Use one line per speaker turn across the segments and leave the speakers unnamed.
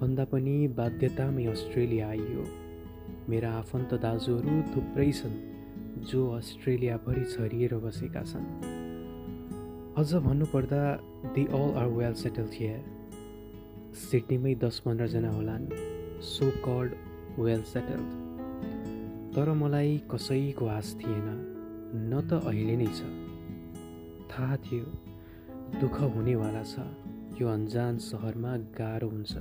भन्दा पनि बाध्यतामै अस्ट्रेलिया आइयो। मेरा आफन्त दाजुहरू थुप्रै छन् जो अस्ट्रेलियाभरि छरिएर बसेका छन्। अझ भन्नुपर्दा they all are well settle here सिडनीमै दस पन्ध्रजना होलान् सो कल्ड वेल सेटल्ड तर मलाई कसैको आश थिएन न त अहिले नै छ। थाहा थियो दुःख हुनेवाला छ यो अन्जान सहरमा गाह्रो हुन्छ।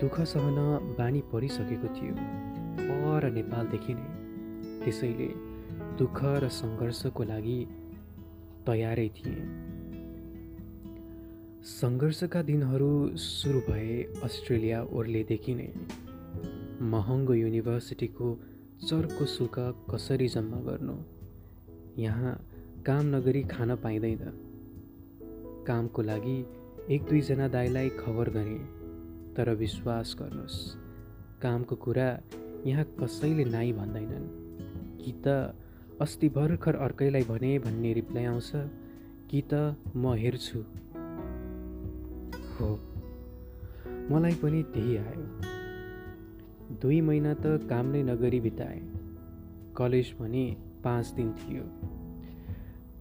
दुःख सहन बानी परिसकेको थियो। पर नेपालदेखि नै त्यसैले दुःख र सङ्घर्षको लागि तयारै थिएँ। सङ्घर्षका दिनहरू सुरु भए अस्ट्रेलिया ओर्लेदेखि नै महँगो युनिभर्सिटीको चर्को शुल्क कसरी जम्मा गर्नु? यहाँ काम नगरी खान पाइँदैन। कामको लागि एक दुईजना दाईलाई खबर गरेँ। तर विश्वास गर्नुहोस्। कामको कुरा यहाँ कसैले नाइ भन्दैनन्। कि त अस्ति भर्खर अर्कैलाई भने भन्ने रिप्लाई आउँछ। कि त म हेर्छु। हो। मलाई पनि त्यही आयो। दुई महिना त काम नै नगरी बिताएँ। कलेज पनि पाँच दिन थियो।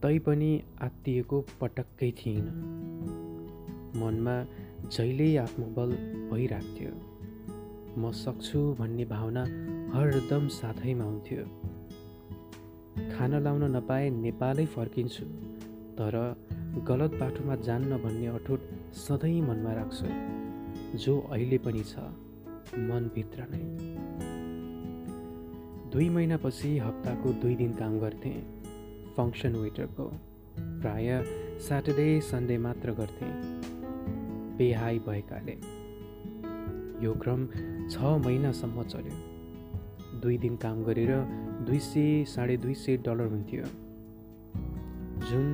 तैपनि आत्तिएको पटक्कै थिइनँ मनमा जहिल्यै आत्मबल भइराख्थ्यो। म सक्छु भन्ने भावना हरदम साथैमा हुन्थ्यो। खान लाउन नपाए नेपालै फर्किन्छु तर गलत बाटोमा जान्न भन्ने अठोट सधैँ मनमा राख्छु जो अहिले पनि छ मनभित्र नै। दुई महिनापछि हप्ताको दुई दिन काम गर्थेँ फङ्सन वेटरको। प्राय स्याटरडे सन्डे मात्र गर्थे। पे हाई भएकाले। यो क्रम छ महिनासम्म चल्यो। दुई दिन काम गरेर दुई सय साढे दुई सय डलर हुन्थ्यो। जुन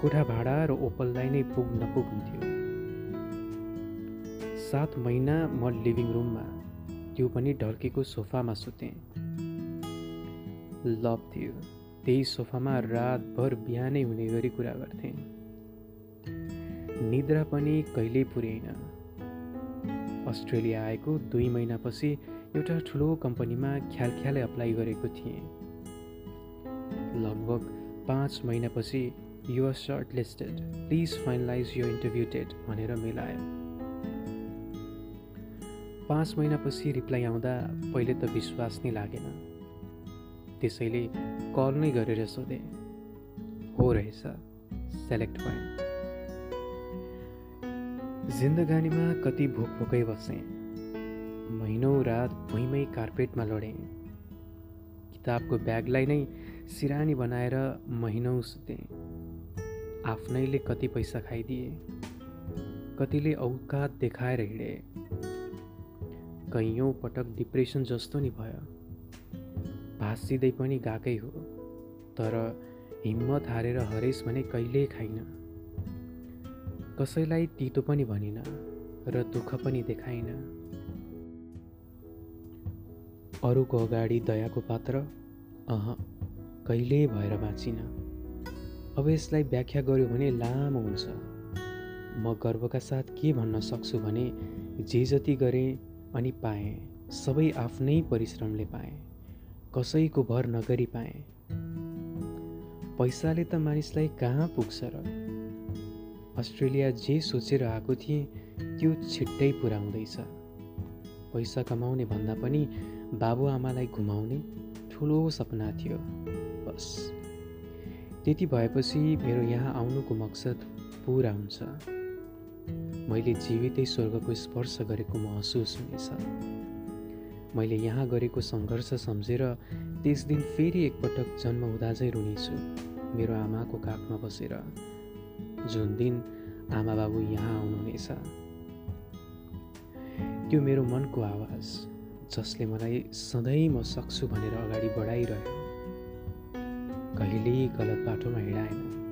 कोठा भाडा र ओपललाई नै पुग नपुग हुन्थ्यो। सात महिना म लिभिङ रुममा त्यो पनि ढल्केको सोफामा सुतेँ। लभ थियो त्यही सोफामा रातभर बिहानै हुने गरी कुरा गर्थे। निद्रा पनि कहिल्यै पुर्याइन अस्ट्रेलिया आएको दुई महिनापछि एउटा ठुलो कम्पनीमा ख्याल ख्यालै अप्लाई गरेको थिएँ। लगभग पाँच महिनापछि you're short listed please finalise यो इन्टरभ्यू डेट भनेर मिलायो पाँच महिनापछि रिप्लाई आउँदा पहिले त विश्वास नै लागेन। त्यसैले कल नै गरेर सोधेँ हो रहेछ सेलेक्ट भएँ। जिन्दगानीमा कति भोक भोकै बसेँ महिनौ रात भुइँमै कार्पेटमा लडेँ। किताबको ब्यागलाई नै सिरानी बनाएर महिनौ सुतेँ। आफ्नैले कति पैसा खाइदिए। कतिले औकात देखाएर हिँडे। कैयौँ पटक डिप्रेसन जस्तो नि भयो। भाँसिँदै पनि गएकै हो। तर हिम्मत हारेर हरेस भने कहिल्यै खाइन। कसैलाई तितो पनि भनिन र दुःख पनि देखाइन। अरूको अगाडि दयाको पात्र? अह कहिल्यै भएर बाँचिन। अब यसलाई व्याख्या गर्यो भने लामो हुन्छ। म गर्वका साथ के भन्न सक्छु भने जे जति गरेँ अनि पाएँ सबै आफ्नै परिश्रमले पाएँ। कसैको भर नगरी पाएँ। पैसाले त मानिसलाई कहाँ पुग्छ र? अस्ट्रेलिया जे सोचेर आएको थिएँ त्यो छिट्टै पुऱ्याउँदैछ। पैसा कमाउने भन्दा पनि बाबुआमालाई घुमाउने ठुलो सपना थियो। बस। त्यति भएपछि मेरो यहाँ आउनुको मकसद पुरा हुन्छ। मैले जीवितै स्वर्गको स्पर्श गरेको महसुस हुनेछ। मैले यहाँ गरेको सङ्घर्ष सम्झेर त्यस दिन फेरि एकपटक जन्म हुँदा चाहिँ रुनेछु मेरो आमाको काखमा बसेर। जुन दिन आमा बाबु यहाँ आउनुहुनेछ। त्यो मेरो मनको आवाज जसले मलाई सधैँ म सक्छु भनेर अगाडि बढाइरह्यो। कहिल्यै गलत बाटोमा हिँडाएन।